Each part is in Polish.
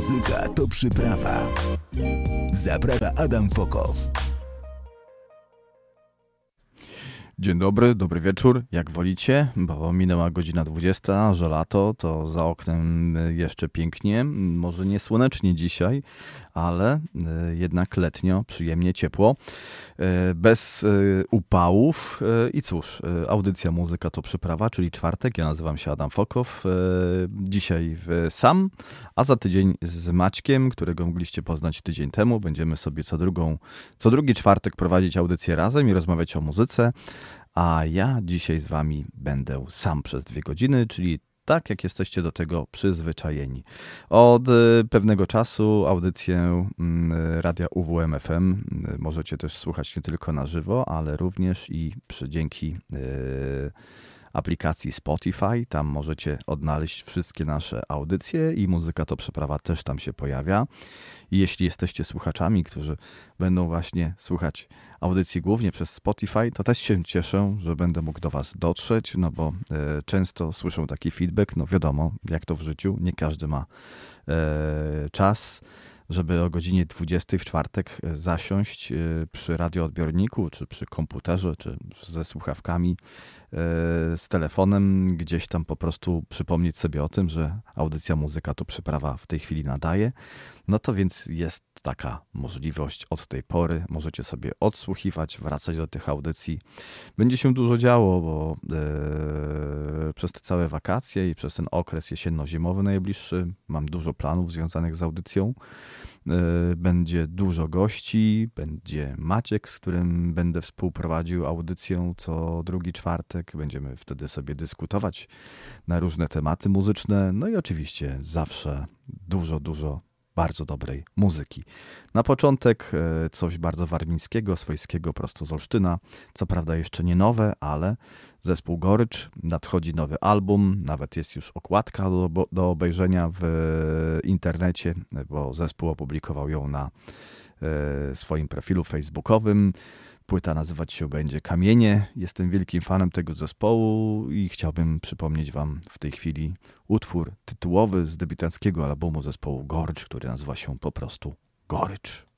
Muzyka to przyprawa. Zaprasza Adam Fokow. Dzień dobry, dobry wieczór, jak wolicie, bo minęła godzina 20, że lato, to za oknem jeszcze pięknie, może nie słonecznie dzisiaj, ale e, jednak letnio, przyjemnie, ciepło, e, bez e, upałów. I cóż, audycja Muzyka to przyprawa, czyli czwartek, ja nazywam się Adam Fokow, dzisiaj sam, a za tydzień z Maćkiem, którego mogliście poznać tydzień temu, będziemy sobie co, drugą, co drugi czwartek prowadzić audycję razem i rozmawiać o muzyce, a ja dzisiaj z wami będę sam przez dwie godziny, czyli tak jak jesteście do tego przyzwyczajeni. Od y, pewnego czasu audycję mm, radia UWMFM y, możecie też słuchać nie tylko na żywo, ale również i przy dzięki y, aplikacji Spotify. Tam możecie odnaleźć wszystkie nasze audycje i muzyka to przeprawa też tam się pojawia. I jeśli jesteście słuchaczami, którzy będą właśnie słuchać audycji głównie przez Spotify, to też się cieszę, że będę mógł do Was dotrzeć, no bo e, często słyszę taki feedback, no wiadomo, jak to w życiu, nie każdy ma e, czas żeby o godzinie 20 w czwartek e, zasiąść e, przy radioodbiorniku, czy przy komputerze, czy ze słuchawkami, e, z telefonem, gdzieś tam po prostu przypomnieć sobie o tym, że audycja muzyka to przyprawa w tej chwili nadaje. No to więc jest taka możliwość od tej pory. Możecie sobie odsłuchiwać, wracać do tych audycji. Będzie się dużo działo, bo e, przez te całe wakacje i przez ten okres jesienno-zimowy najbliższy mam dużo planów związanych z audycją. E, będzie dużo gości, będzie Maciek, z którym będę współprowadził audycję co drugi czwartek. Będziemy wtedy sobie dyskutować na różne tematy muzyczne. No i oczywiście zawsze dużo, dużo bardzo dobrej muzyki. Na początek e, coś bardzo warmińskiego, swojskiego prosto z Olsztyna. Co prawda jeszcze nie nowe, ale zespół Gorycz. Nadchodzi nowy album, nawet jest już okładka do, do obejrzenia w internecie, bo zespół opublikował ją na e, swoim profilu facebookowym. Płyta nazywać się będzie Kamienie. Jestem wielkim fanem tego zespołu i chciałbym przypomnieć Wam w tej chwili utwór tytułowy z debiutanckiego albumu zespołu Gorycz, który nazywa się po prostu Gorycz.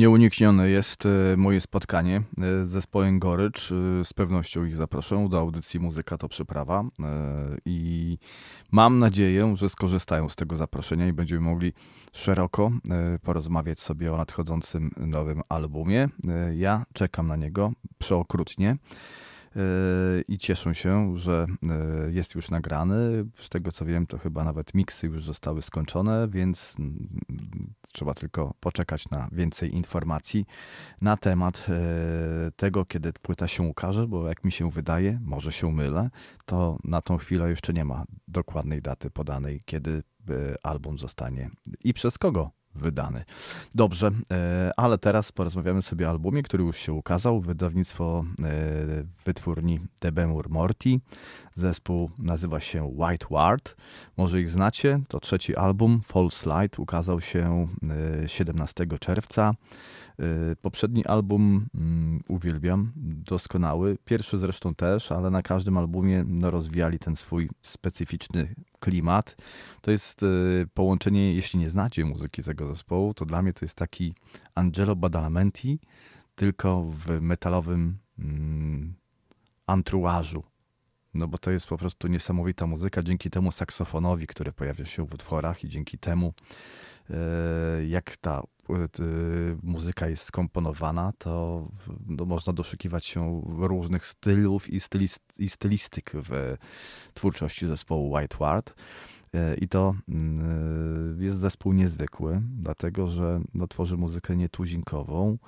Nieuniknione jest e, moje spotkanie e, z zespołem Gorycz. E, z pewnością ich zaproszę do audycji Muzyka to Przyprawa i mam nadzieję, że skorzystają z tego zaproszenia i będziemy mogli szeroko porozmawiać sobie o nadchodzącym nowym albumie. Ja czekam na niego przeokrutnie i cieszę się, że e, jest już nagrany. Z tego co wiem, to chyba nawet miksy już zostały skończone, więc mm, trzeba tylko poczekać na więcej informacji na temat e, tego, kiedy płyta się ukaże, bo jak mi się wydaje, może się mylę, to na tą chwilę jeszcze nie ma dokładnej daty podanej, kiedy e, album zostanie i przez kogo wydany. Dobrze, e, ale teraz porozmawiamy sobie o albumie, który już się ukazał. Wydawnictwo e, wytwórni Debemur Morty. Zespół nazywa się White Ward. Może ich znacie. To trzeci album, False Light, ukazał się 17 e, czerwca. Poprzedni album um, uwielbiam, doskonały. Pierwszy zresztą też, ale na każdym albumie no, rozwijali ten swój specyficzny klimat. To jest y, połączenie, jeśli nie znacie muzyki tego zespołu, to dla mnie to jest taki Angelo Badalamenti, tylko w metalowym mm, antruażu. No bo to jest po prostu niesamowita muzyka dzięki temu saksofonowi, który pojawia się w utworach i dzięki temu y, jak ta y, muzyka jest skomponowana, to no, można doszukiwać się różnych stylów i, stylist, i stylistyk w twórczości zespołu White Ward. E, I to jest zespół niezwykły, dlatego że no, tworzy muzykę nietuzinkową.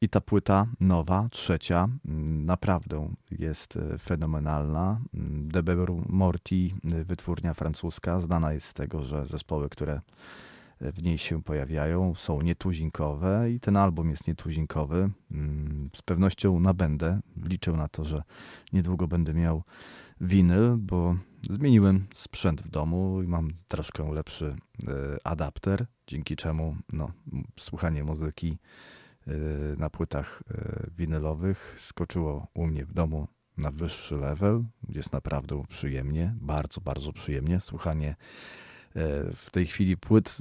I ta płyta nowa, trzecia, mm, naprawdę jest fenomenalna. Mm, Deber Morty, wytwórnia francuska, znana jest z tego, że zespoły, które w niej się pojawiają, są nietuzinkowe i ten album jest nietuzinkowy. Z pewnością nabędę. Liczę na to, że niedługo będę miał winyl, bo zmieniłem sprzęt w domu i mam troszkę lepszy e, adapter, dzięki czemu no, słuchanie muzyki e, na płytach e, winylowych skoczyło u mnie w domu na wyższy level. Jest naprawdę przyjemnie, bardzo, bardzo przyjemnie. Słuchanie w tej chwili płyt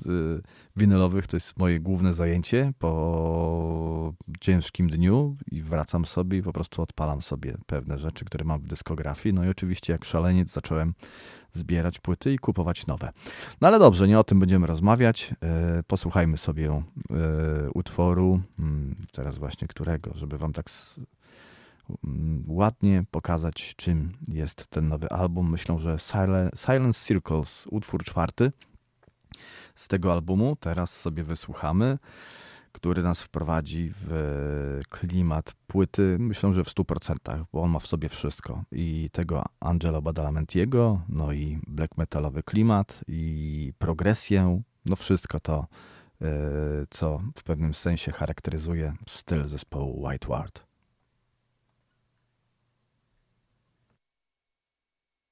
winylowych to jest moje główne zajęcie po ciężkim dniu i wracam sobie i po prostu odpalam sobie pewne rzeczy, które mam w dyskografii. No i oczywiście jak szaleniec zacząłem zbierać płyty i kupować nowe. No ale dobrze, nie o tym będziemy rozmawiać. E, posłuchajmy sobie e, utworu, mm, teraz właśnie którego, żeby wam tak ładnie pokazać, czym jest ten nowy album. Myślę, że Silence Circles, utwór czwarty z tego albumu. Teraz sobie wysłuchamy który nas wprowadzi w klimat płyty, myślę, że w 100%, bo on ma w sobie wszystko. I tego Angelo Badalamentiego, no i black metalowy klimat, i progresję, no wszystko to, e, co w pewnym sensie charakteryzuje styl zespołu White Ward.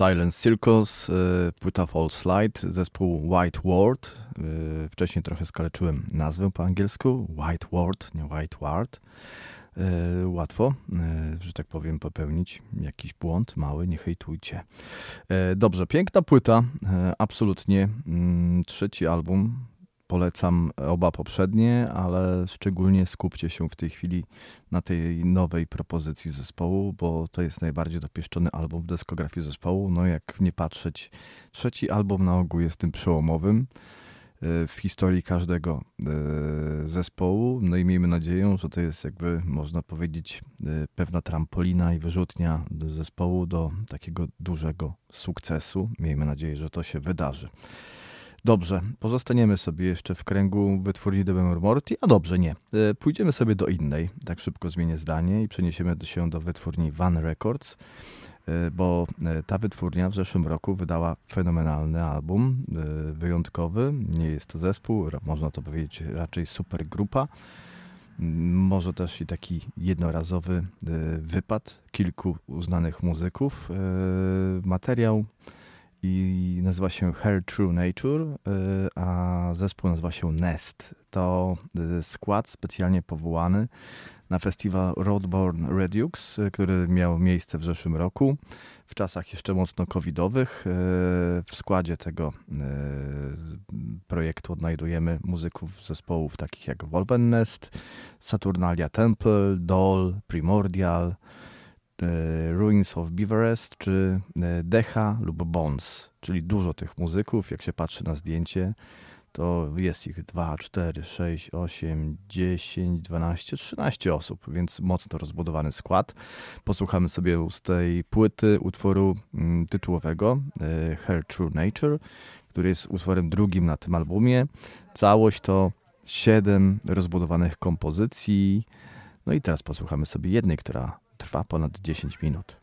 Silence Circus, y, płyta False Light, zespół White Ward. Y, wcześniej trochę skaleczyłem nazwę po angielsku. White Ward, nie White Ward. Y, łatwo, że tak powiem, popełnić jakiś błąd mały, nie hejtujcie. Dobrze, piękna płyta, absolutnie. Mm, trzeci album, polecam oba poprzednie, ale szczególnie skupcie się w tej chwili na tej nowej propozycji zespołu, bo to jest najbardziej dopieszczony album w dyskografii zespołu. No jak nie patrzeć, trzeci album na ogół jest tym przełomowym e, w historii każdego e, zespołu. No i miejmy nadzieję, że to jest jakby można powiedzieć e, pewna trampolina i wyrzutnia zespołu do takiego dużego sukcesu. Miejmy nadzieję, że to się wydarzy. Dobrze, pozostaniemy sobie jeszcze w kręgu wytwórni The Morty, a dobrze, nie. E, pójdziemy sobie do innej, tak szybko zmienię zdanie i przeniesiemy się do wytwórni Van Records, e, bo e, ta wytwórnia w zeszłym roku wydała fenomenalny album, wyjątkowy. Nie jest to zespół, można to powiedzieć raczej super grupa. Może też i taki jednorazowy wypad kilku uznanych muzyków. Materiał i nazywa się Her True Nature, y, a zespół nazywa się Nest. To y, skład specjalnie powołany na festiwal Roadborne Redux, y, który miał miejsce w zeszłym roku, w czasach jeszcze mocno covidowych. W składzie tego projektu odnajdujemy muzyków zespołów takich jak Wolven Nest, Saturnalia Temple, Doll, Primordial, Ruins of Beaverest czy e, Decha lub Bones, czyli dużo tych muzyków. Jak się patrzy na zdjęcie, to jest ich 2, 4, 6, 8, 10, 12, 13 osób, więc mocno rozbudowany skład. Posłuchamy sobie z tej płyty utworu mm, tytułowego e, Her True Nature, który jest utworem drugim na tym albumie. Całość to 7 rozbudowanych kompozycji. No i teraz posłuchamy sobie jednej, która trwa ponad 10 minut.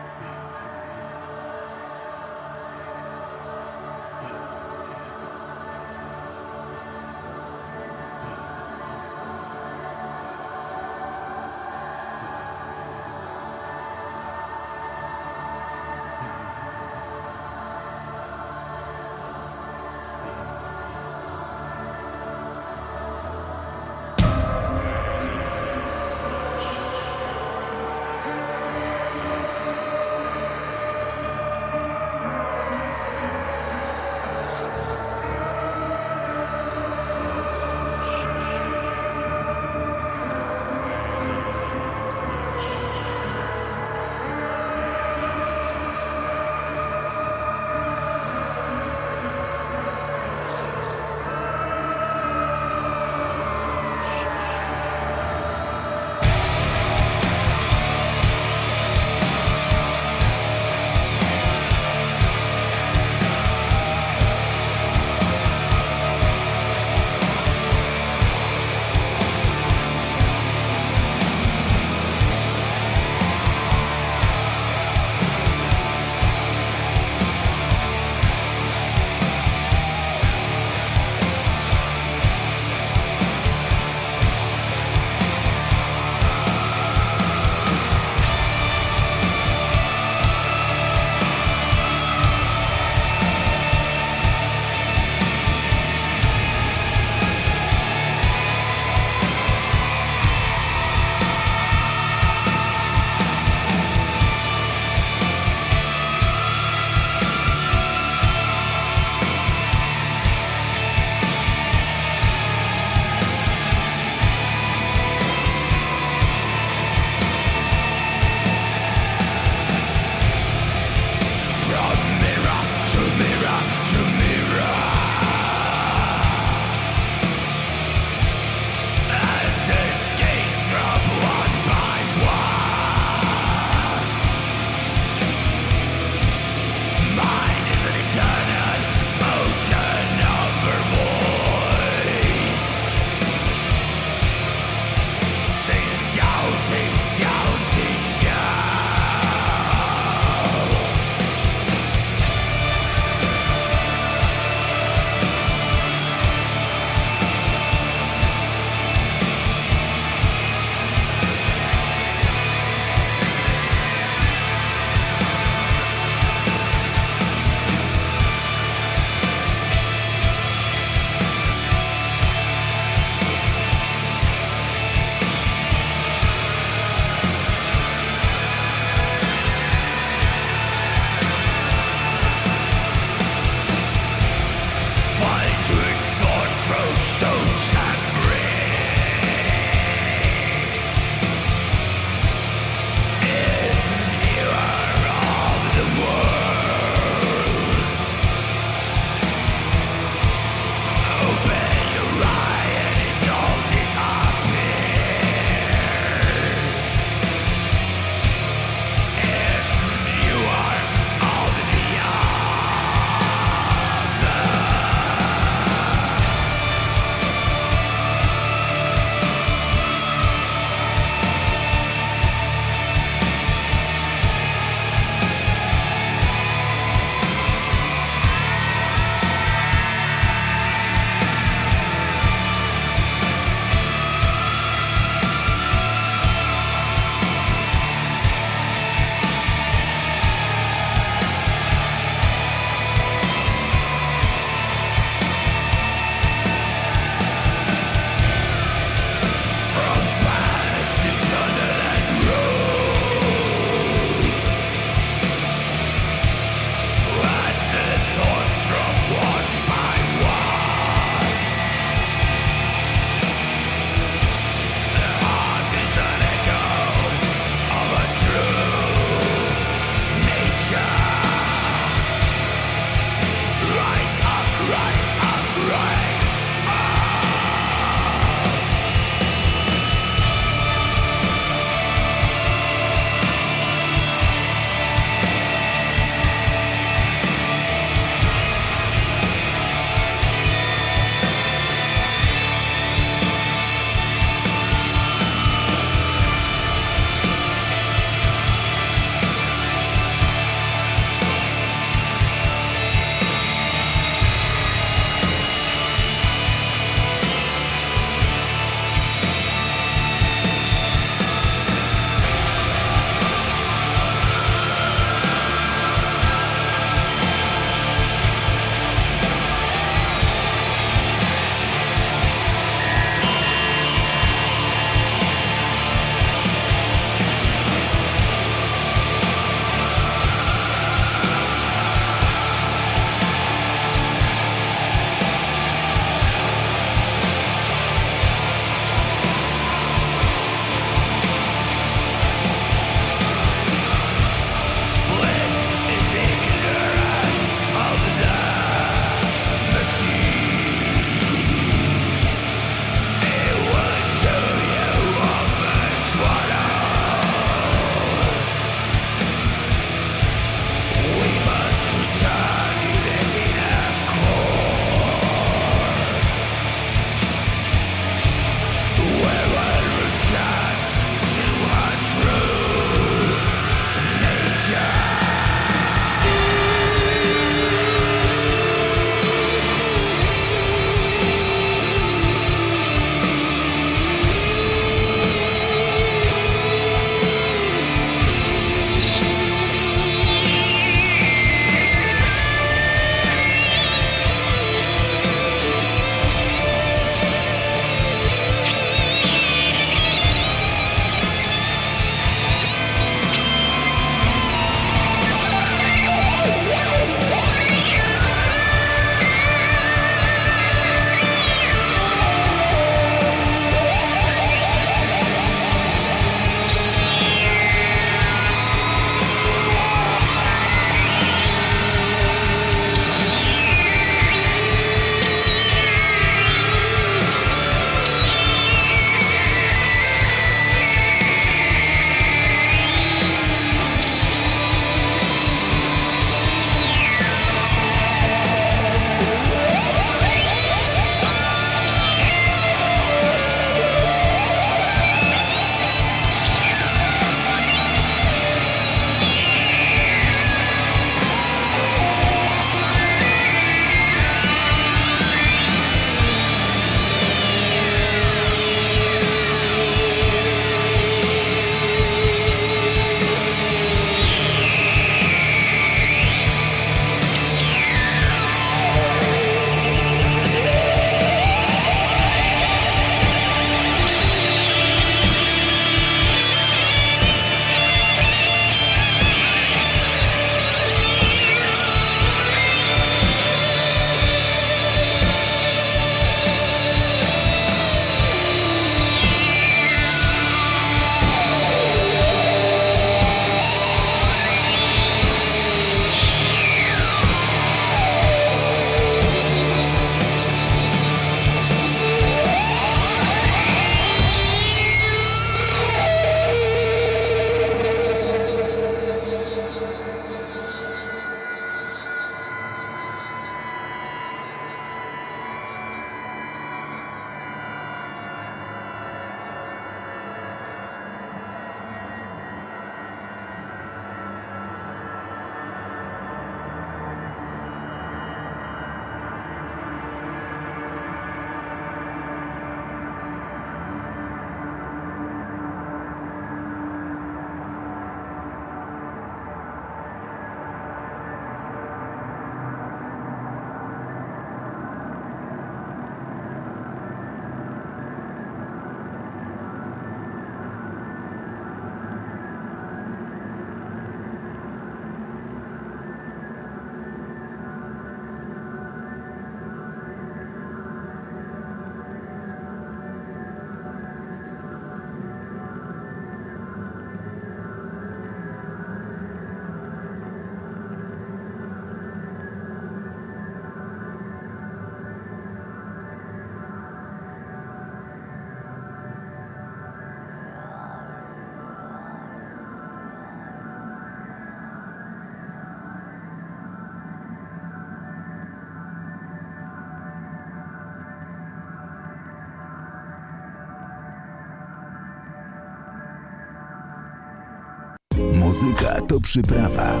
Muzyka to przyprawa.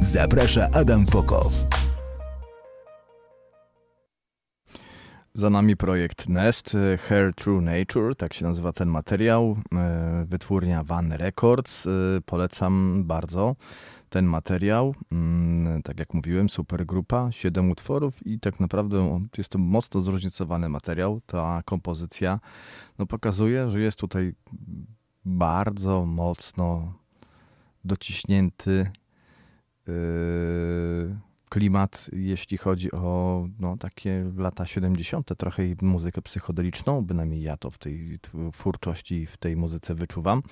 Zaprasza Adam Fokow. Za nami projekt Nest, e, Hair True Nature, tak się nazywa ten materiał. E, wytwórnia Van Records. E, polecam bardzo ten materiał. Mm, tak jak mówiłem, super grupa, 7 utworów i tak naprawdę jest to mocno zróżnicowany materiał. Ta kompozycja no, pokazuje, że jest tutaj bardzo mocno dociśnięty yy, klimat, jeśli chodzi o no, takie lata 70., trochę muzykę psychodeliczną, bynajmniej ja to w tej twórczości, w tej muzyce wyczuwam.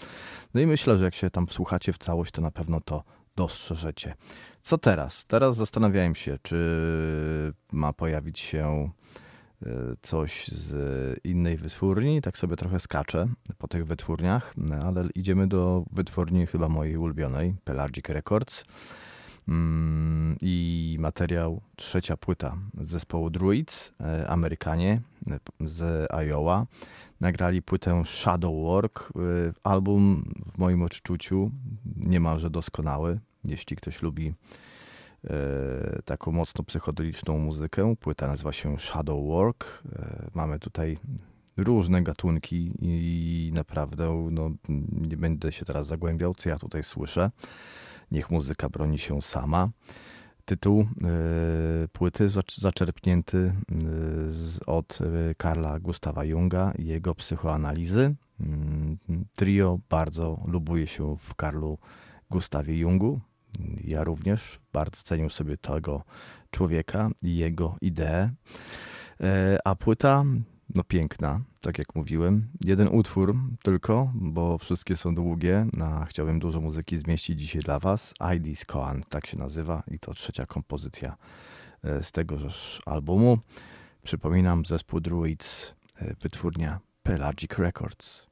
No i myślę, że jak się tam wsłuchacie w całość, to na pewno to dostrzeżecie. Co teraz? Teraz zastanawiałem się, czy ma pojawić się coś z innej wytwórni. Tak sobie trochę skaczę po tych wytwórniach, ale idziemy do wytwórni chyba mojej ulubionej, Pelagic Records. Mm, I materiał, trzecia płyta zespołu Druids, e, Amerykanie e, z Iowa. Nagrali płytę Shadow Work. Album w moim odczuciu niemalże doskonały jeśli ktoś lubi e, taką mocno psychodeliczną muzykę. Płyta nazywa się Shadow Work. E, mamy tutaj różne gatunki i naprawdę no, nie będę się teraz zagłębiał, co ja tutaj słyszę. Niech muzyka broni się sama. Tytuł y, płyty zaczerpnięty od Karla Gustawa Junga i jego psychoanalizy. Y, trio bardzo lubuje się w Karlu Gustawie Jungu. Ja również bardzo cenię sobie tego człowieka i jego ideę. E, a płyta, no piękna, tak jak mówiłem. Jeden utwór tylko, bo wszystkie są długie. A chciałbym dużo muzyki zmieścić dzisiaj dla Was. ID's Koan, tak się nazywa i to trzecia kompozycja e, z tegoż albumu. Przypominam, zespół Druids, e, wytwórnia Pelagic Records.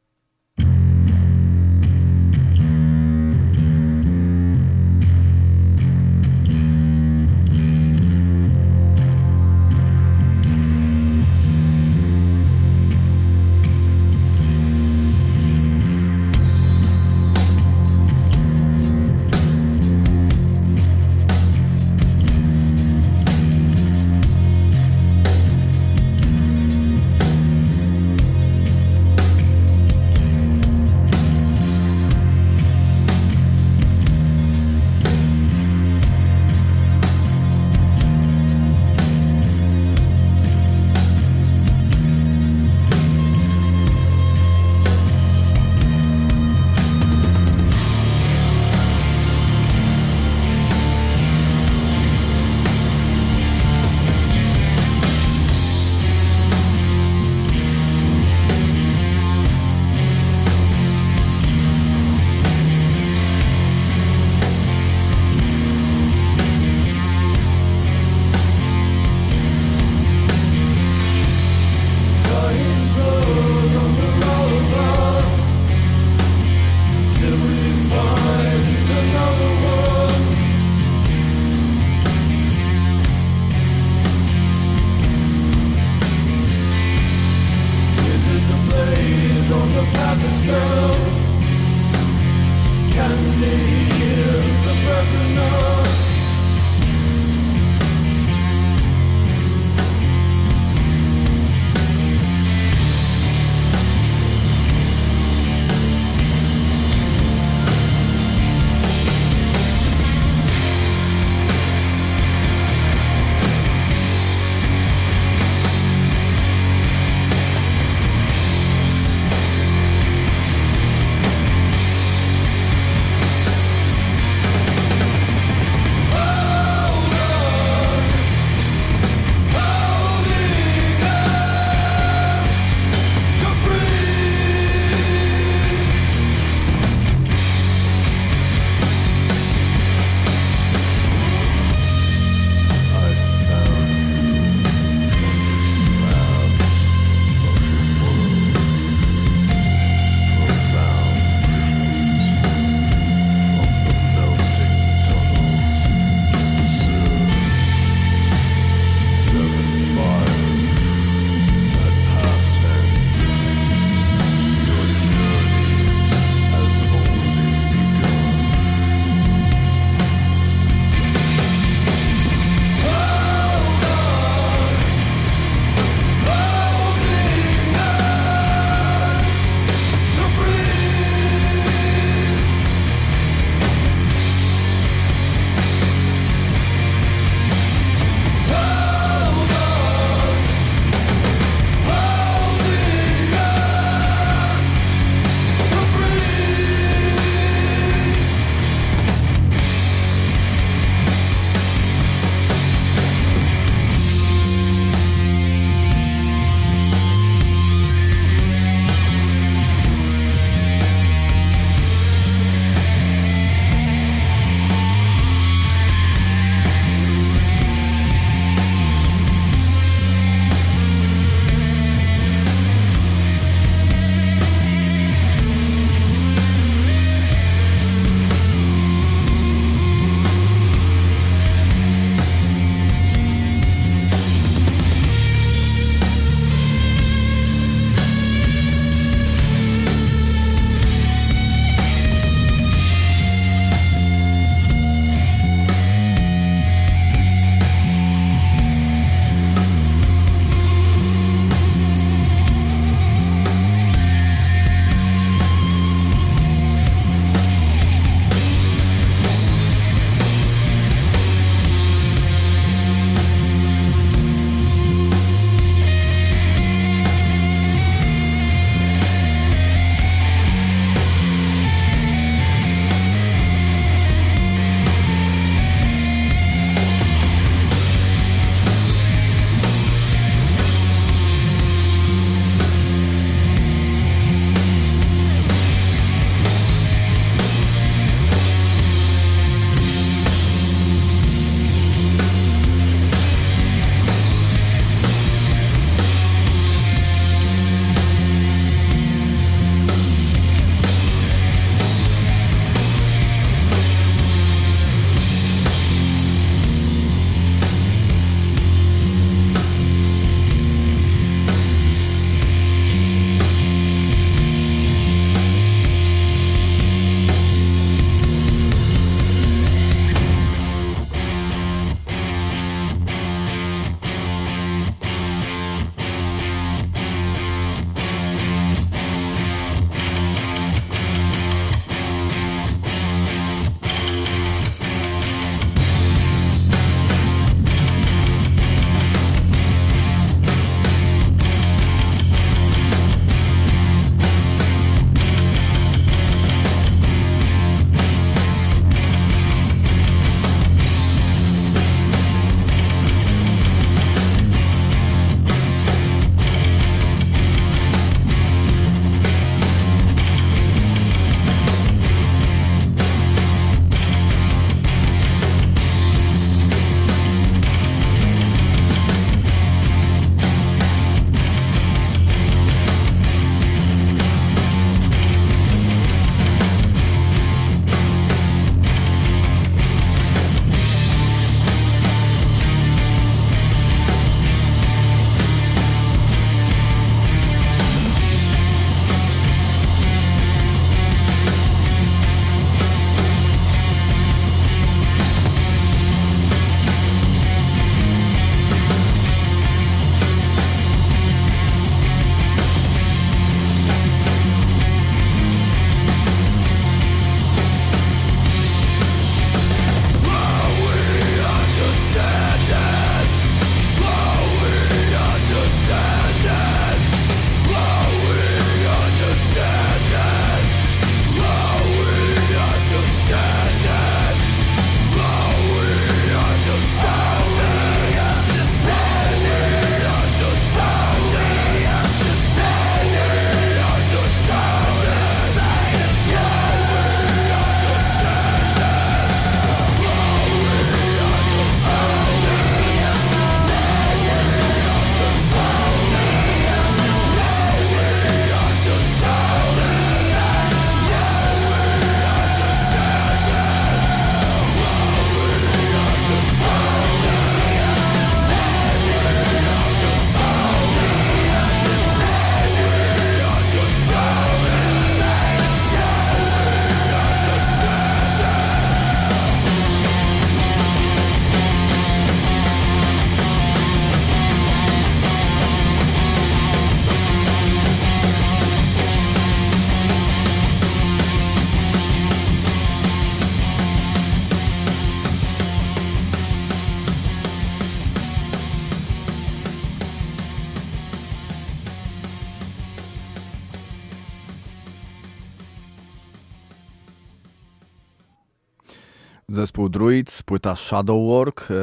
Płyta Shadowwork, e,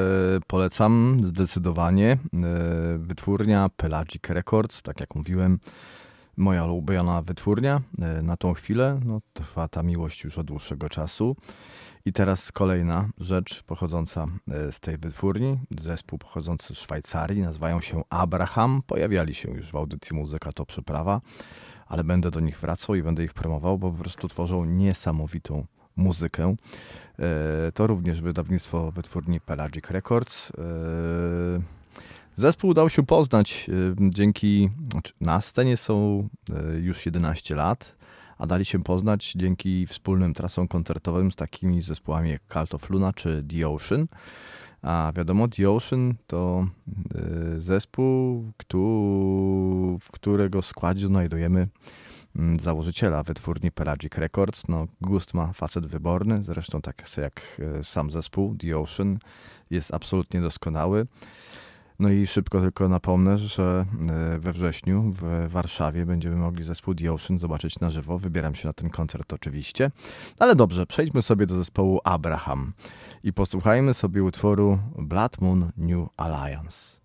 polecam zdecydowanie. E, wytwórnia Pelagic Records, tak jak mówiłem, moja ulubiona wytwórnia e, na tą chwilę. No, trwa ta miłość już od dłuższego czasu. I teraz kolejna rzecz pochodząca z tej wytwórni. Zespół pochodzący z Szwajcarii, nazywają się Abraham. Pojawiali się już w audycji Muzyka to Przyprawa, ale będę do nich wracał i będę ich promował, bo po prostu tworzą niesamowitą muzykę. E, to również wydawnictwo wytwórni Pelagic Records. E, zespół dał się poznać dzięki, znaczy na scenie są już 11 lat a dali się poznać dzięki wspólnym trasom koncertowym z takimi zespołami jak Cult of Luna czy The Ocean. A wiadomo, The Ocean to zespół, w którego składzie znajdujemy założyciela wytwórni Pelagic Records. No, gust ma facet wyborny, zresztą tak jak y, sam zespół The Ocean jest absolutnie doskonały. No i szybko tylko napomnę, że e, we wrześniu w Warszawie będziemy mogli zespół The Ocean zobaczyć na żywo. Wybieram się na ten koncert oczywiście. Ale dobrze, przejdźmy sobie do zespołu Abraham i posłuchajmy sobie utworu Blood Moon New Alliance.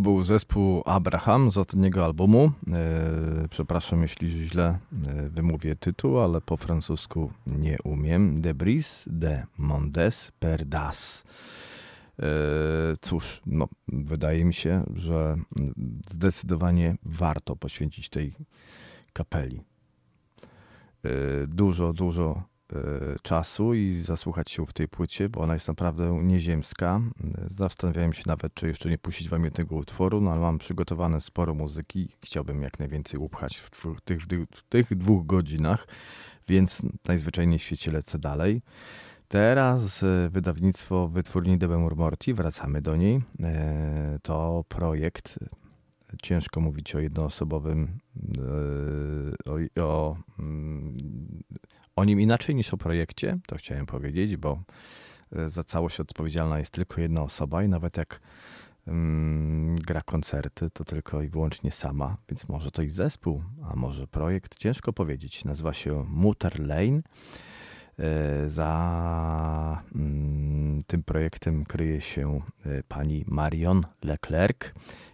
To był zespół Abraham z ostatniego albumu. E, przepraszam, jeśli źle e, wymówię tytuł, ale po francusku nie umiem. De Bris de Mondes Perdas. E, cóż, no, wydaje mi się, że zdecydowanie warto poświęcić tej kapeli. Dużo, dużo czasu i zasłuchać się w tej płycie, bo ona jest naprawdę nieziemska. Zastanawiałem się nawet, czy jeszcze nie puścić wam jednego utworu, no ale mam przygotowane sporo muzyki. Chciałbym jak najwięcej upchać w tych, w tych dwóch godzinach, więc najzwyczajniej w świecie lecę dalej. Teraz e, wydawnictwo Wytwórni Debemur Morti, wracamy do niej. E, to projekt, ciężko mówić o jednoosobowym, o, o mm, o nim inaczej niż o projekcie, to chciałem powiedzieć, bo e, za całość odpowiedzialna jest tylko jedna osoba i nawet jak mm, gra koncerty, to tylko i wyłącznie sama, więc może to i zespół, a może projekt, ciężko powiedzieć. Nazywa się Mutter Lane. E, za mm, tym projektem kryje się e, pani Marion Leclerc.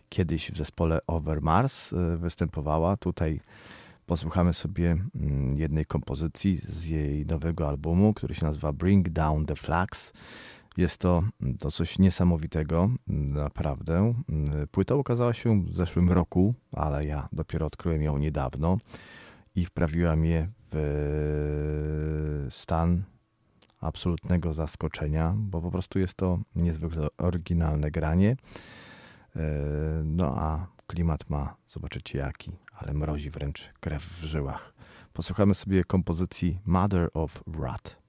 Kiedyś w zespole Over Mars występowała. Tutaj posłuchamy sobie mm, jednej kompozycji z jej nowego albumu, który się nazywa Bring Down the Flags. Jest to, mm, to coś niesamowitego, mm, naprawdę. Płyta ukazała się w zeszłym roku, ale ja dopiero odkryłem ją niedawno i wprawiła mnie w stan absolutnego zaskoczenia, bo po prostu jest to niezwykle oryginalne granie. E, no a klimat ma, zobaczycie jaki ale mrozi wręcz krew w żyłach. Posłuchamy sobie kompozycji Mother of Wrath.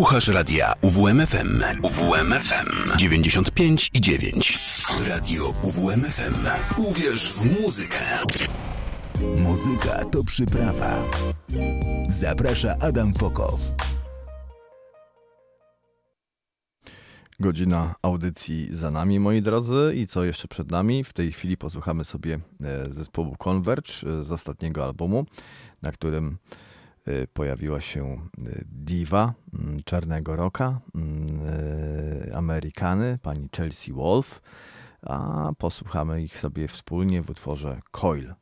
Słuchasz radia UWMFM. UWMFM 95 i 9. Radio UWMFM. Uwierz w muzykę. Muzyka to przyprawa. Zaprasza Adam Fokow. Godzina audycji za nami, moi drodzy. I co jeszcze przed nami? W tej chwili posłuchamy sobie e, zespołu Converge e, z ostatniego albumu, na którym pojawiła się diwa mm, czarnego rocka, mm, Amerykany, pani Chelsea Wolf. A posłuchamy ich sobie wspólnie w utworze Coil.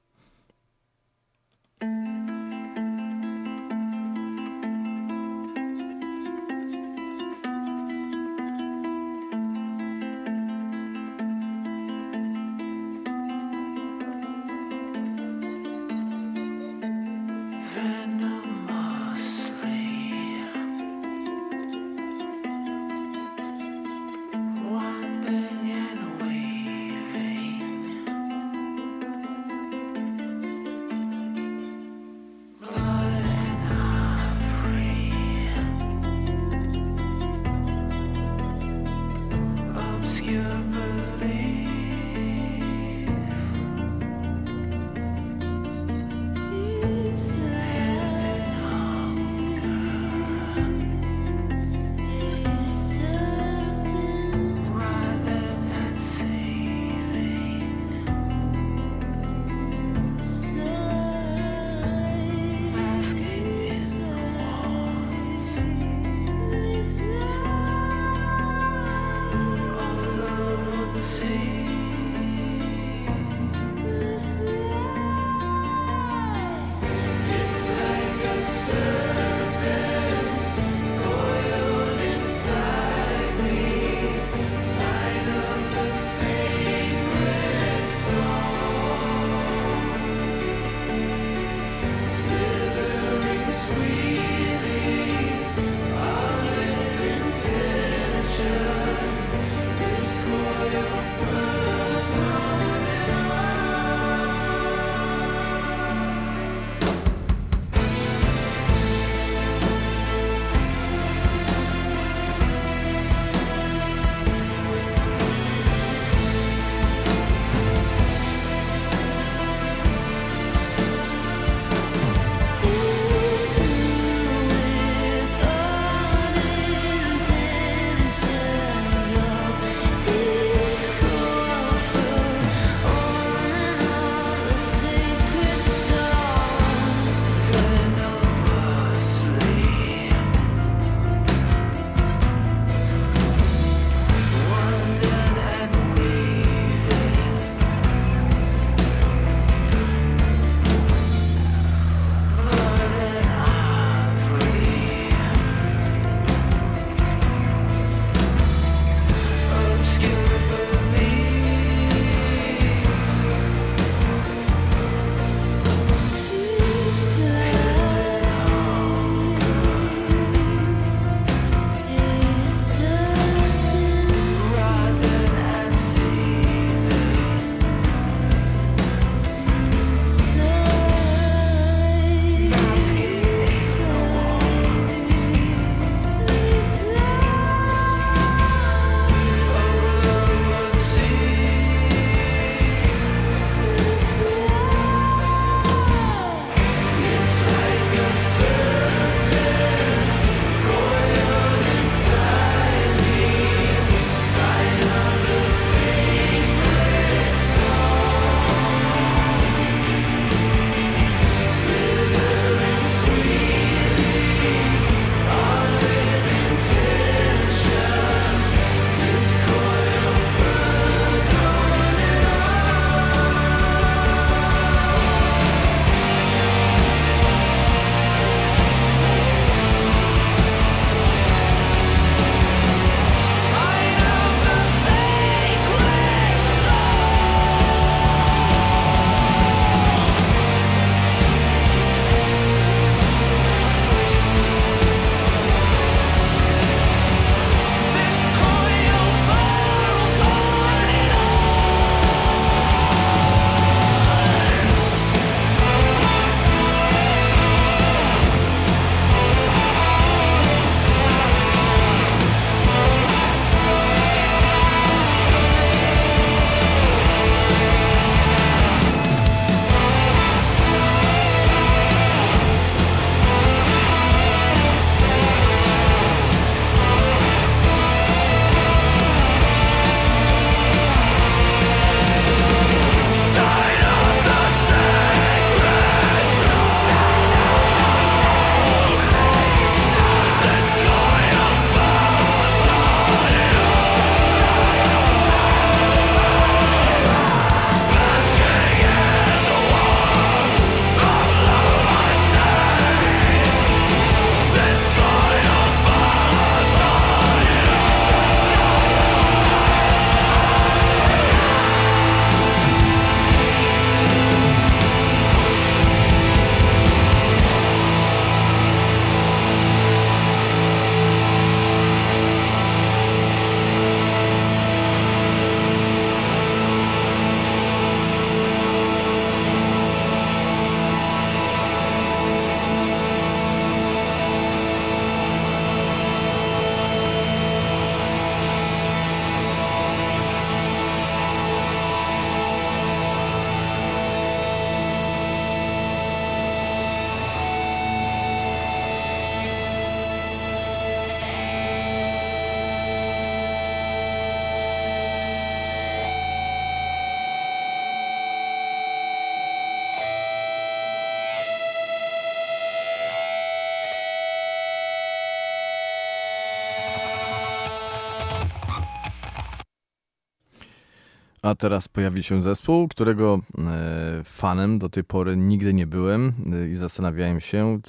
A teraz pojawi się zespół, którego e, fanem do tej pory nigdy nie byłem e, i zastanawiałem się,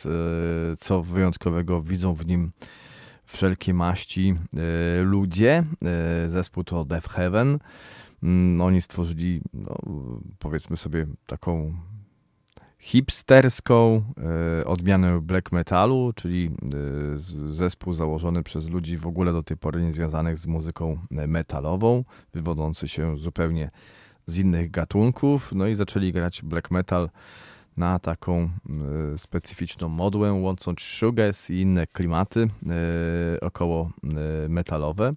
co wyjątkowego widzą w nim wszelkie maści e, ludzie. Zespół to Death Heaven. Mm, oni stworzyli, no, powiedzmy sobie, taką hipsterską e, odmianę black metalu, czyli e, zespół założony przez ludzi w ogóle do tej pory niezwiązanych z muzyką metalową, wywodzący się zupełnie z innych gatunków. No i zaczęli grać black metal na taką e, specyficzną modłę, łącząc shoegaze i inne klimaty około metalowe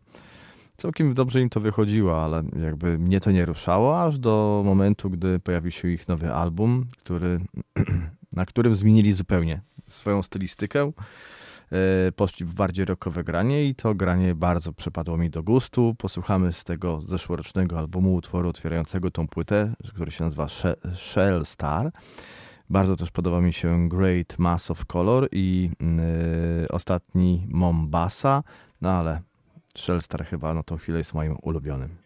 całkiem dobrze im to wychodziło, ale jakby mnie to nie ruszało, aż do momentu, gdy pojawił się ich nowy album, który, na którym zmienili zupełnie swoją stylistykę. E, poszli w bardziej rockowe granie i to granie bardzo przypadło mi do gustu. Posłuchamy z tego zeszłorocznego albumu utworu otwierającego tą płytę, który się nazywa Shell Star. Bardzo też podoba mi się Great Mass of Color i yy, ostatni Mombasa, no ale Shellstar chyba na tą chwilę jest moim ulubionym.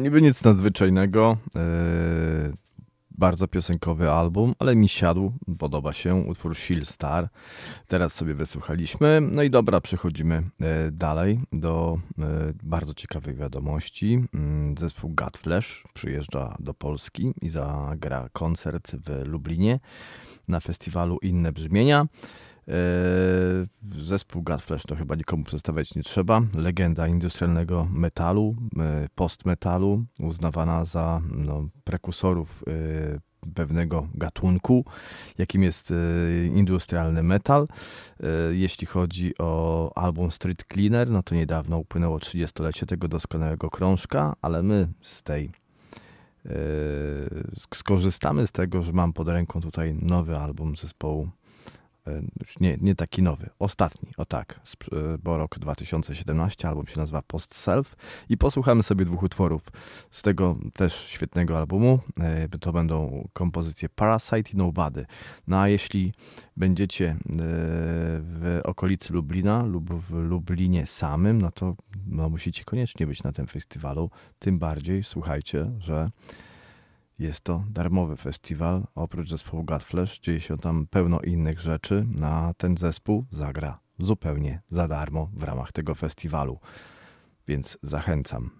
Niby nic nadzwyczajnego. Yy, bardzo piosenkowy album, ale mi siadł, podoba się utwór Shield Star. Teraz sobie wysłuchaliśmy. No i dobra, przechodzimy yy, dalej do yy, bardzo ciekawej wiadomości. Mm, zespół Godflesh przyjeżdża do Polski i zagra koncert w Lublinie na festiwalu Inne Brzmienia. Yy, zespół Godflesh to chyba nikomu przedstawiać nie trzeba. Legenda industrialnego metalu, yy, postmetalu, uznawana za no, prekursorów yy, pewnego gatunku, jakim jest industrialny metal. Jeśli chodzi o album Street Cleaner, no to niedawno upłynęło 30-lecie tego doskonałego krążka, ale my z tej skorzystamy z tego, że mam pod ręką tutaj nowy album zespołu już nie, nie taki nowy, ostatni, o tak, e, bo rok 2017, album się nazywa Post Self i posłuchamy sobie dwóch utworów z tego też świetnego albumu. E, to będą kompozycje Parasite i Nobody. No a jeśli będziecie w okolicy Lublina lub w Lublinie samym, no to no, musicie koniecznie być na tym festiwalu. Tym bardziej słuchajcie, że jest to darmowy festiwal. Oprócz zespołu Godflesh dzieje się tam pełno innych rzeczy. Na ten zespół zagra zupełnie za darmo w ramach tego festiwalu. Więc zachęcam.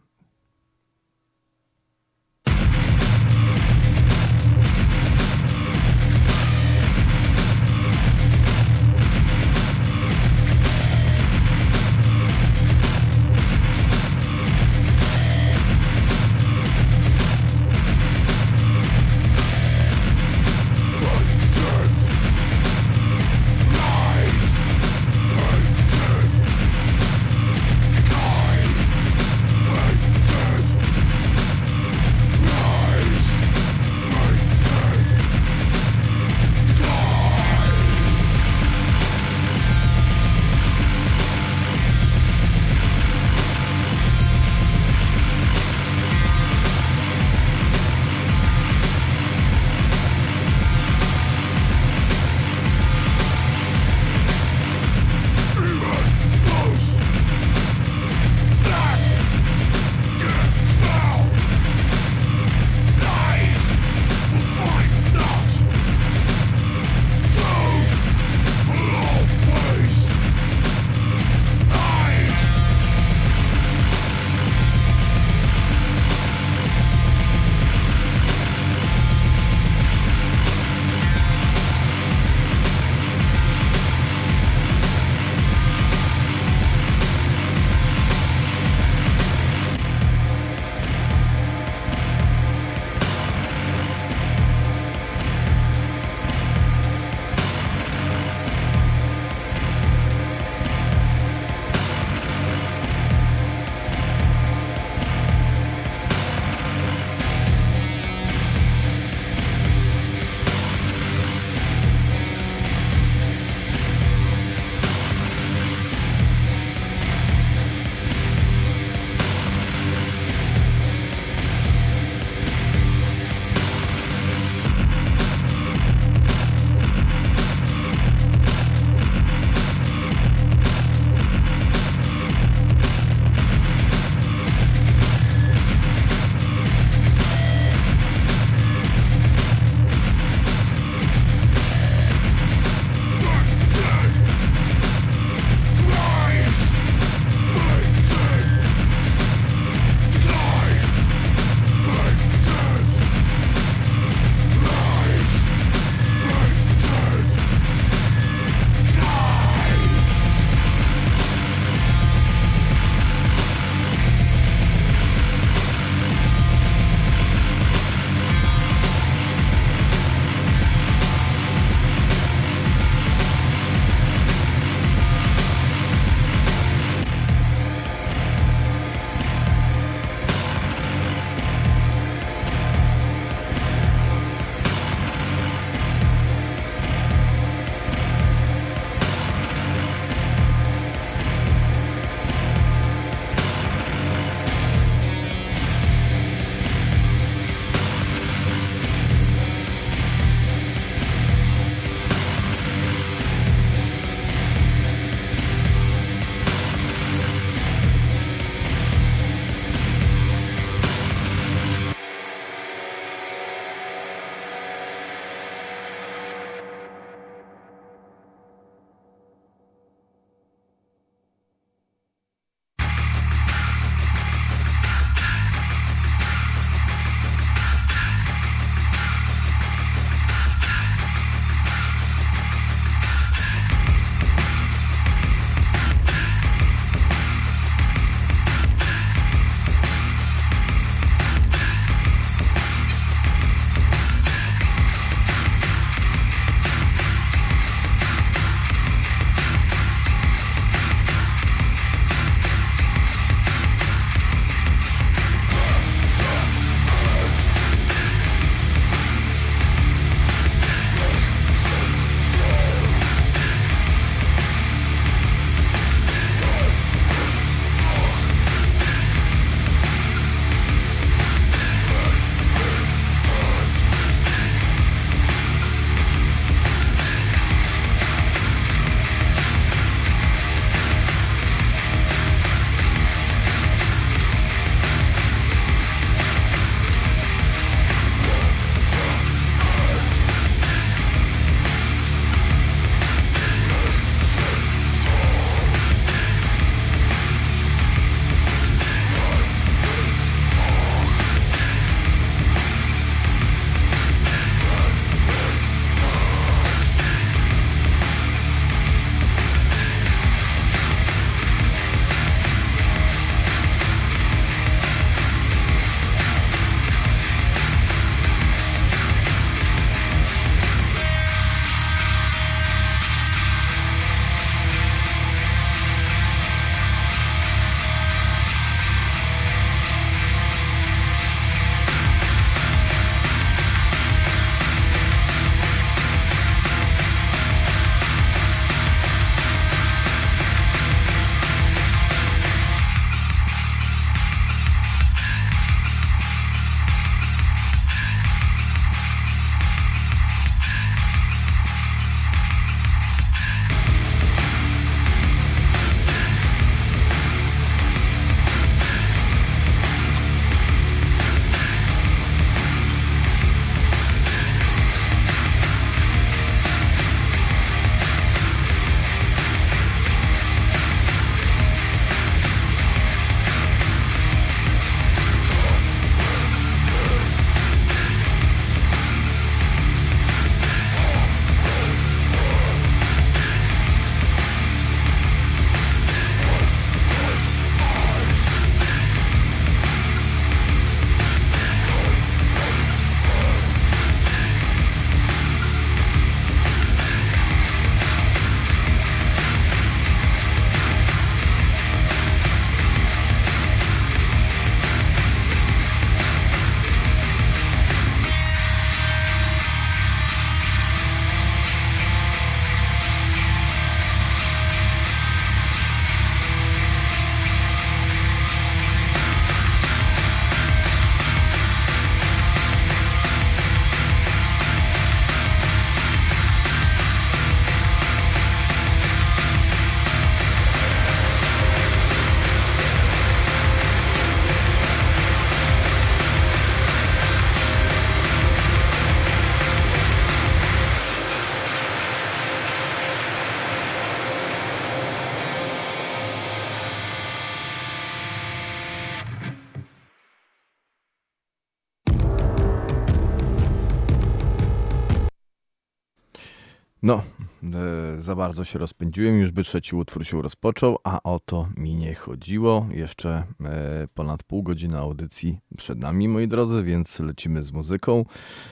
No, e, za bardzo się rozpędziłem, już by trzeci utwór się rozpoczął, a o to mi nie chodziło. Jeszcze e, ponad pół godziny audycji przed nami, moi drodzy, więc lecimy z muzyką.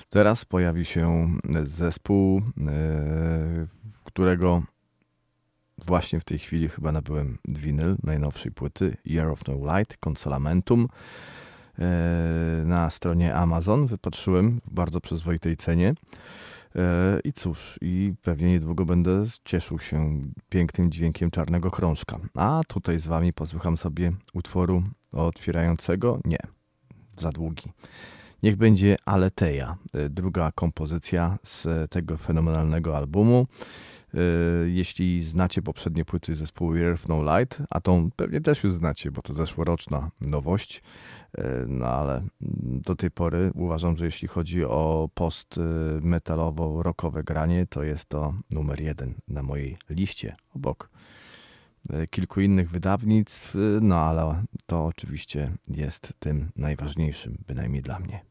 Teraz pojawi się zespół, e, którego właśnie w tej chwili chyba nabyłem winyl najnowszej płyty Year of No Light, Consolamentum. E, na stronie Amazon wypatrzyłem w bardzo przyzwoitej cenie. E, I cóż, i pewnie niedługo będę cieszył się pięknym dźwiękiem czarnego krążka. A tutaj z wami posłucham sobie utworu otwierającego. Nie, za długi. Niech będzie Aleteja, e, druga kompozycja z tego fenomenalnego albumu. E, jeśli znacie poprzednie płyty zespołu Earth No Light, a tą pewnie też już znacie, bo to zeszłoroczna nowość, e, no ale do tej pory uważam, że jeśli chodzi o post metalowo-rockowe granie, to jest to numer jeden na mojej liście, obok e, kilku innych wydawnictw, no ale to oczywiście jest tym najważniejszym, bynajmniej dla mnie.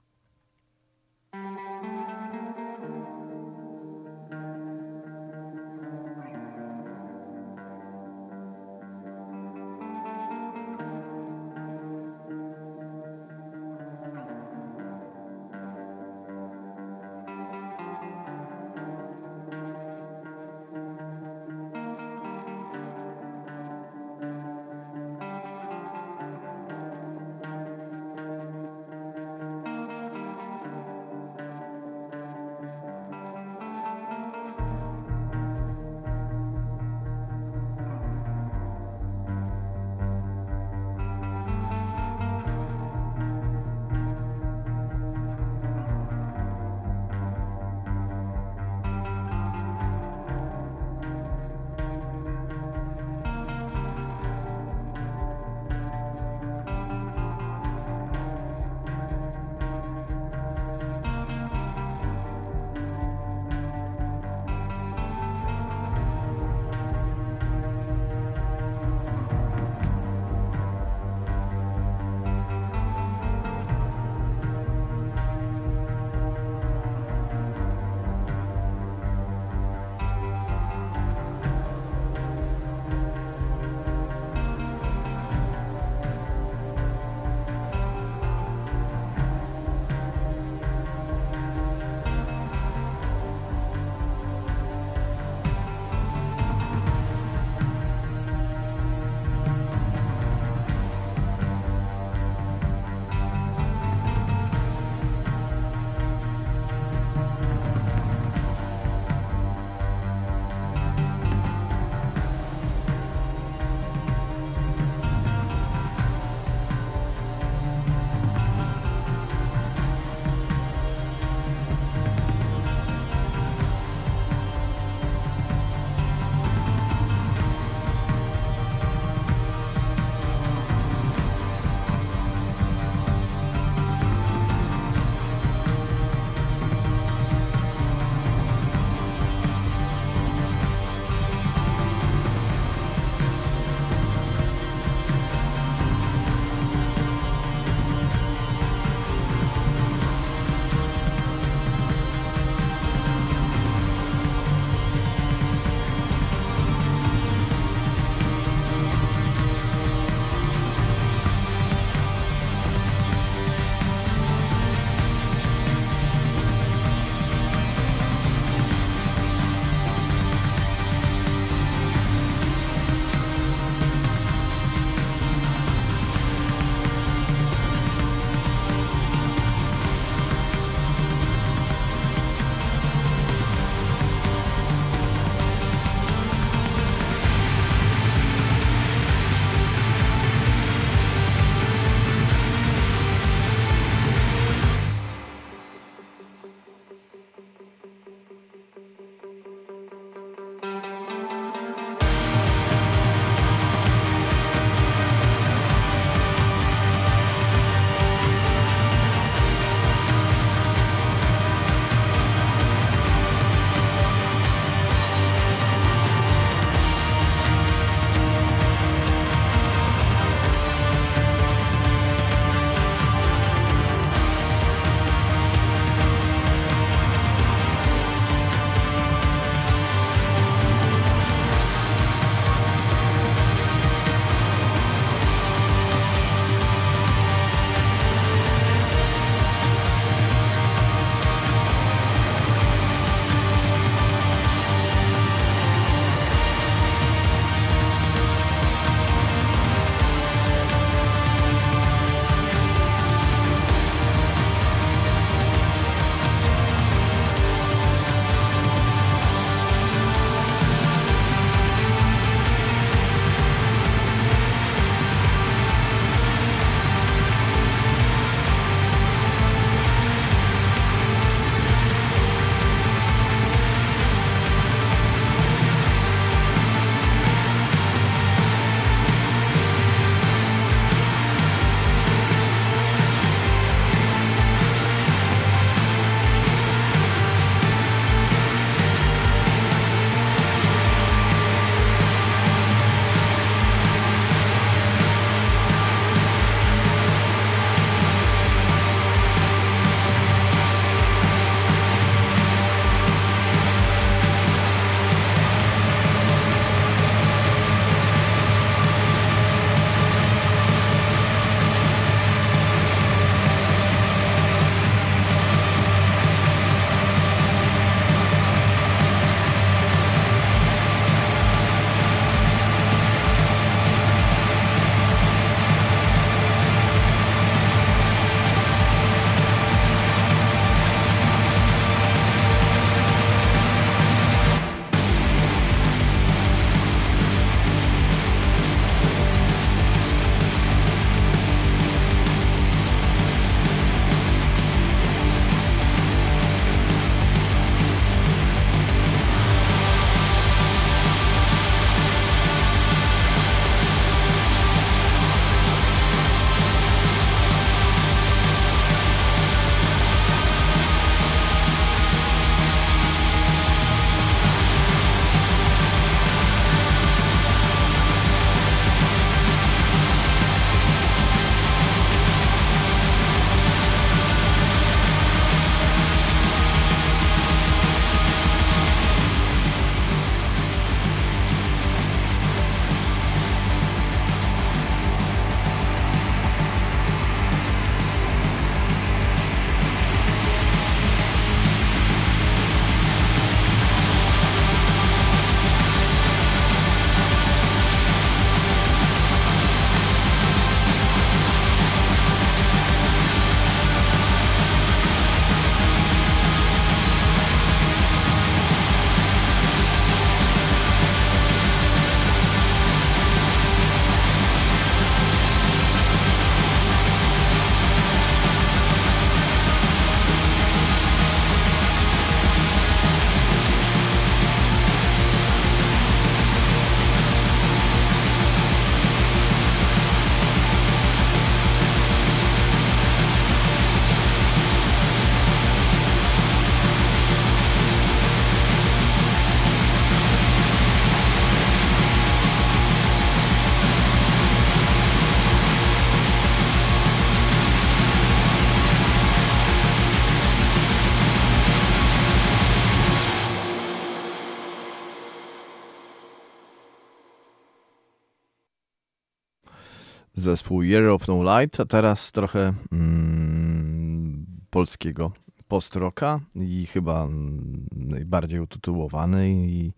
Zespół Year of No Light, a teraz trochę mm, polskiego post-rocka i chyba mm, najbardziej utytułowany i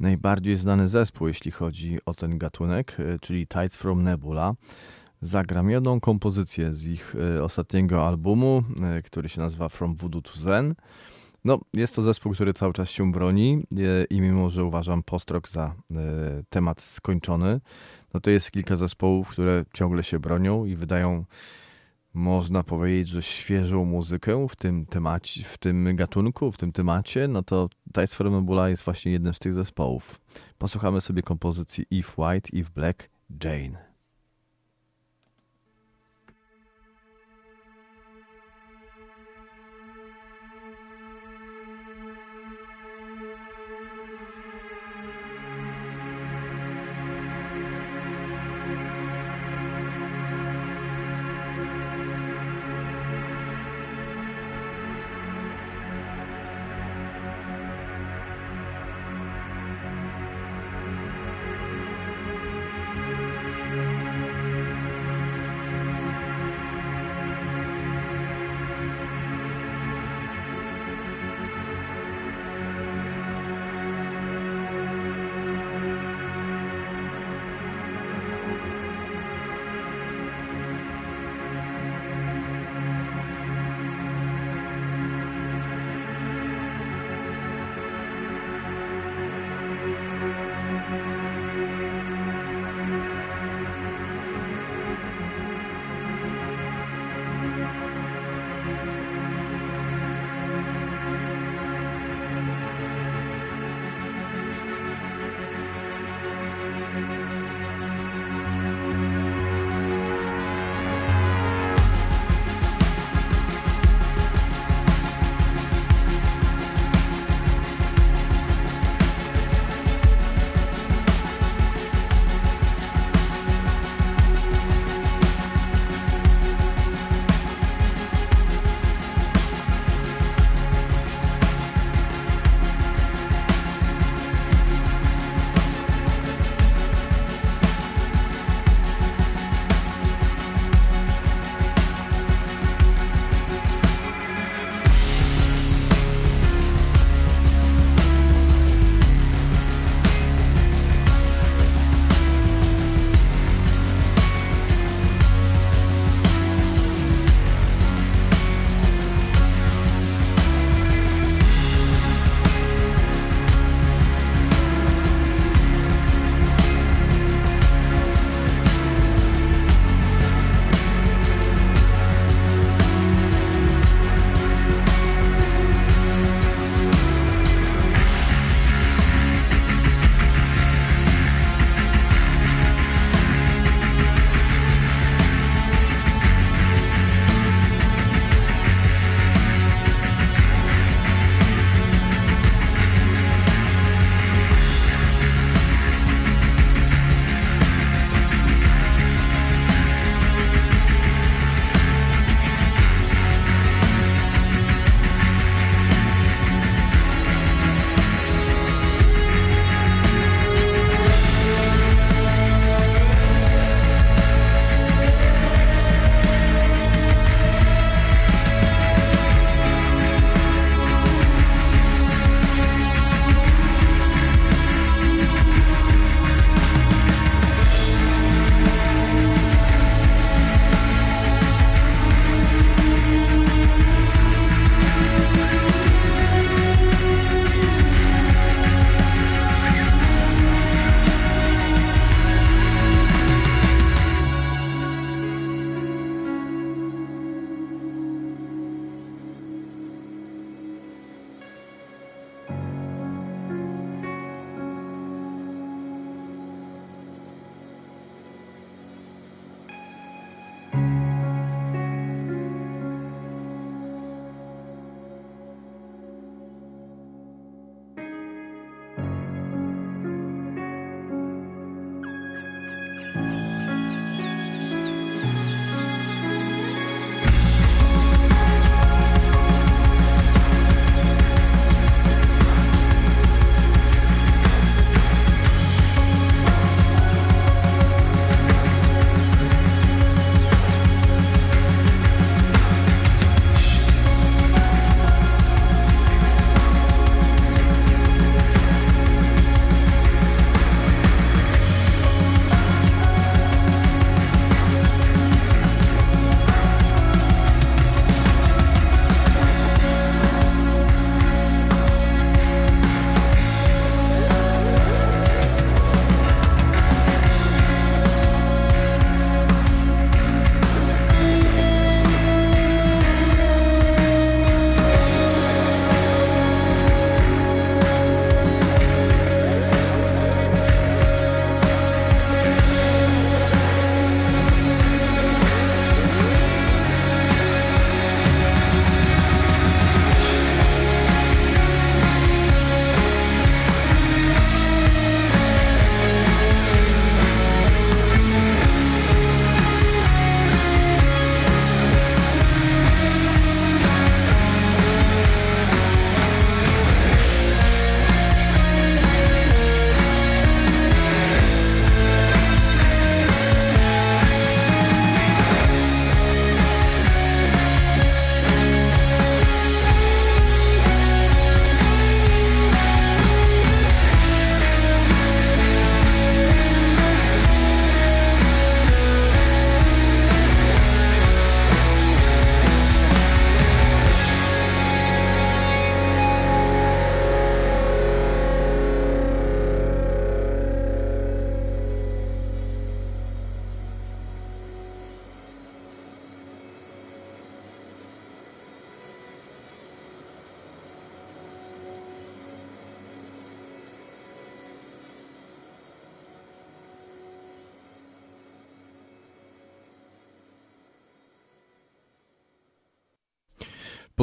najbardziej znany zespół, jeśli chodzi o ten gatunek, e, czyli Tides from Nebula. Zagram jedną kompozycję z ich e, ostatniego albumu, e, który się nazywa From Voodoo to Zen. No, jest to zespół, który cały czas się broni i mimo, że uważam post-rock za temat skończony, no to jest kilka zespołów, które ciągle się bronią i wydają można powiedzieć, że świeżą muzykę w tym temacie, w tym gatunku, w tym temacie, no to Tides for Nebula jest właśnie jednym z tych zespołów. Posłuchamy sobie kompozycji If White, If Black, Jane.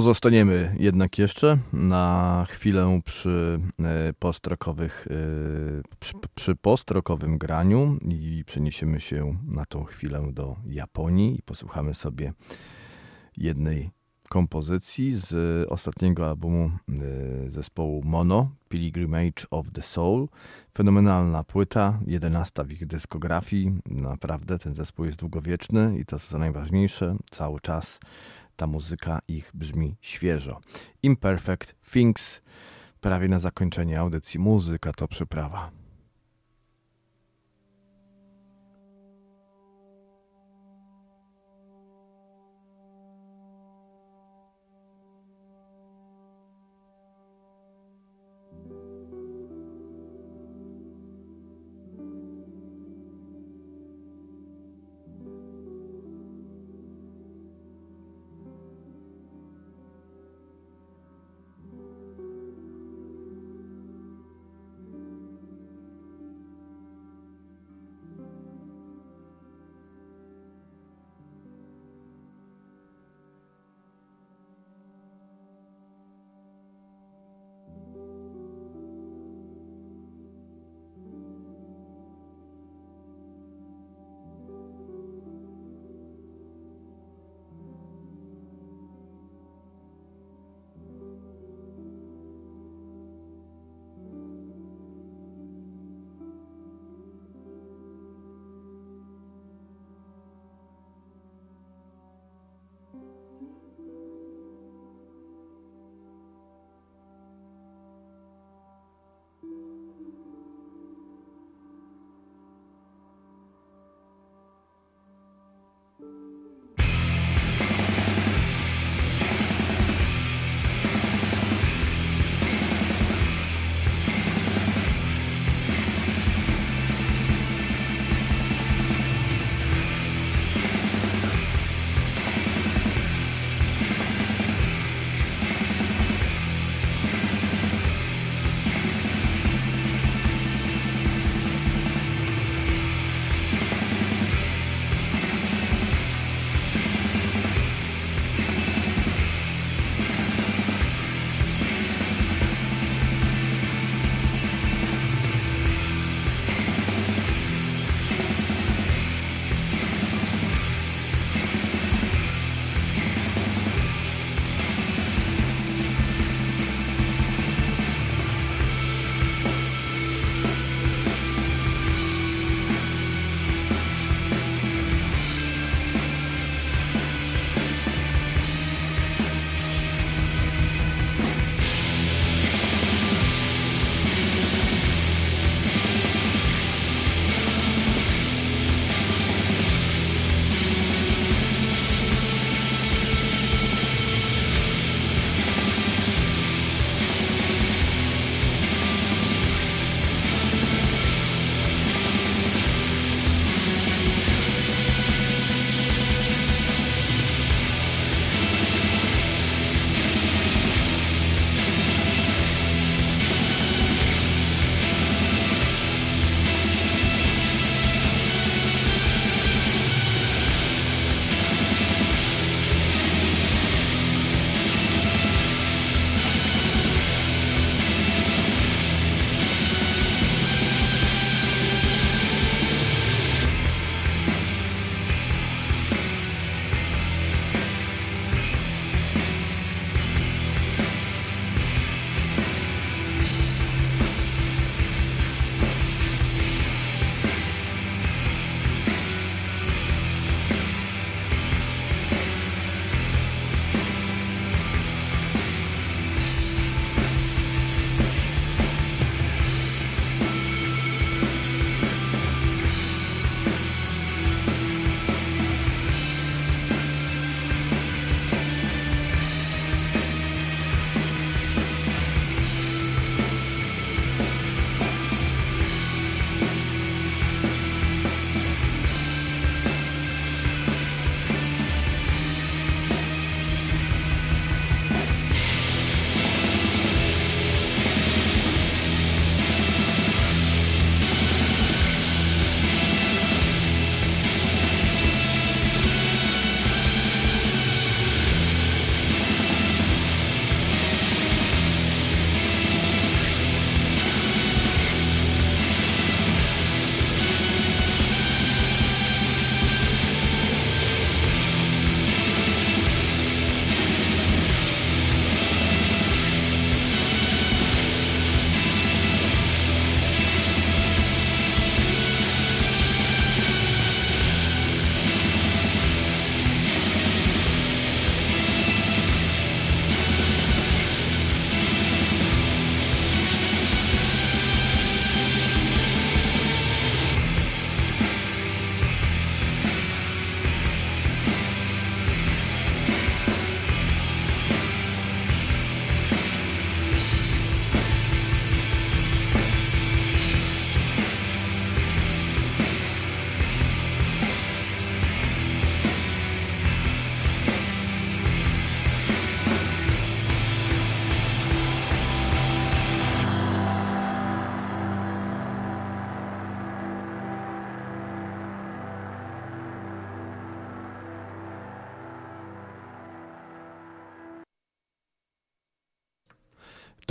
Pozostaniemy jednak jeszcze na chwilę przy e, postrokowych, e, przy, przy postrokowym graniu i przeniesiemy się na tą chwilę do Japonii i posłuchamy sobie jednej kompozycji z ostatniego albumu e, zespołu Mono, Pilgrimage of the Soul. Fenomenalna płyta, jedenasta w ich dyskografii. Naprawdę ten zespół jest długowieczny i to co najważniejsze, cały czas ta muzyka ich brzmi świeżo. Imperfect Things, prawie na zakończenie audycji muzyka to przyprawa.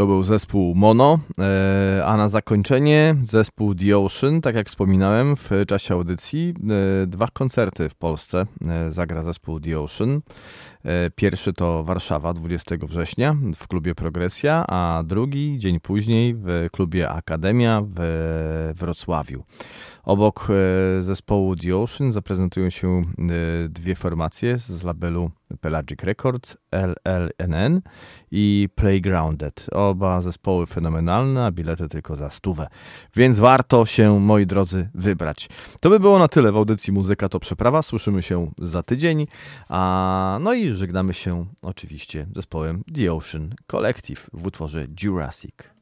Był zespół Mono, e, a na zakończenie zespół The Ocean, tak jak wspominałem w czasie audycji, e, dwa koncerty w Polsce e, zagra zespół The Ocean. Pierwszy to Warszawa 20 września w klubie Progresja, a drugi dzień później w klubie Akademia w Wrocławiu. Obok zespołu The Ocean zaprezentują się dwie formacje z labelu Pelagic Records, LLNN i Playgrounded. Oba zespoły fenomenalne, a bilety tylko za stówę. Więc warto się, moi drodzy, wybrać. To by było na tyle w audycji Muzyka to Przeprawa. Słyszymy się za tydzień. A, no i żegnamy się oczywiście zespołem The Ocean Collective w utworze Jurassic.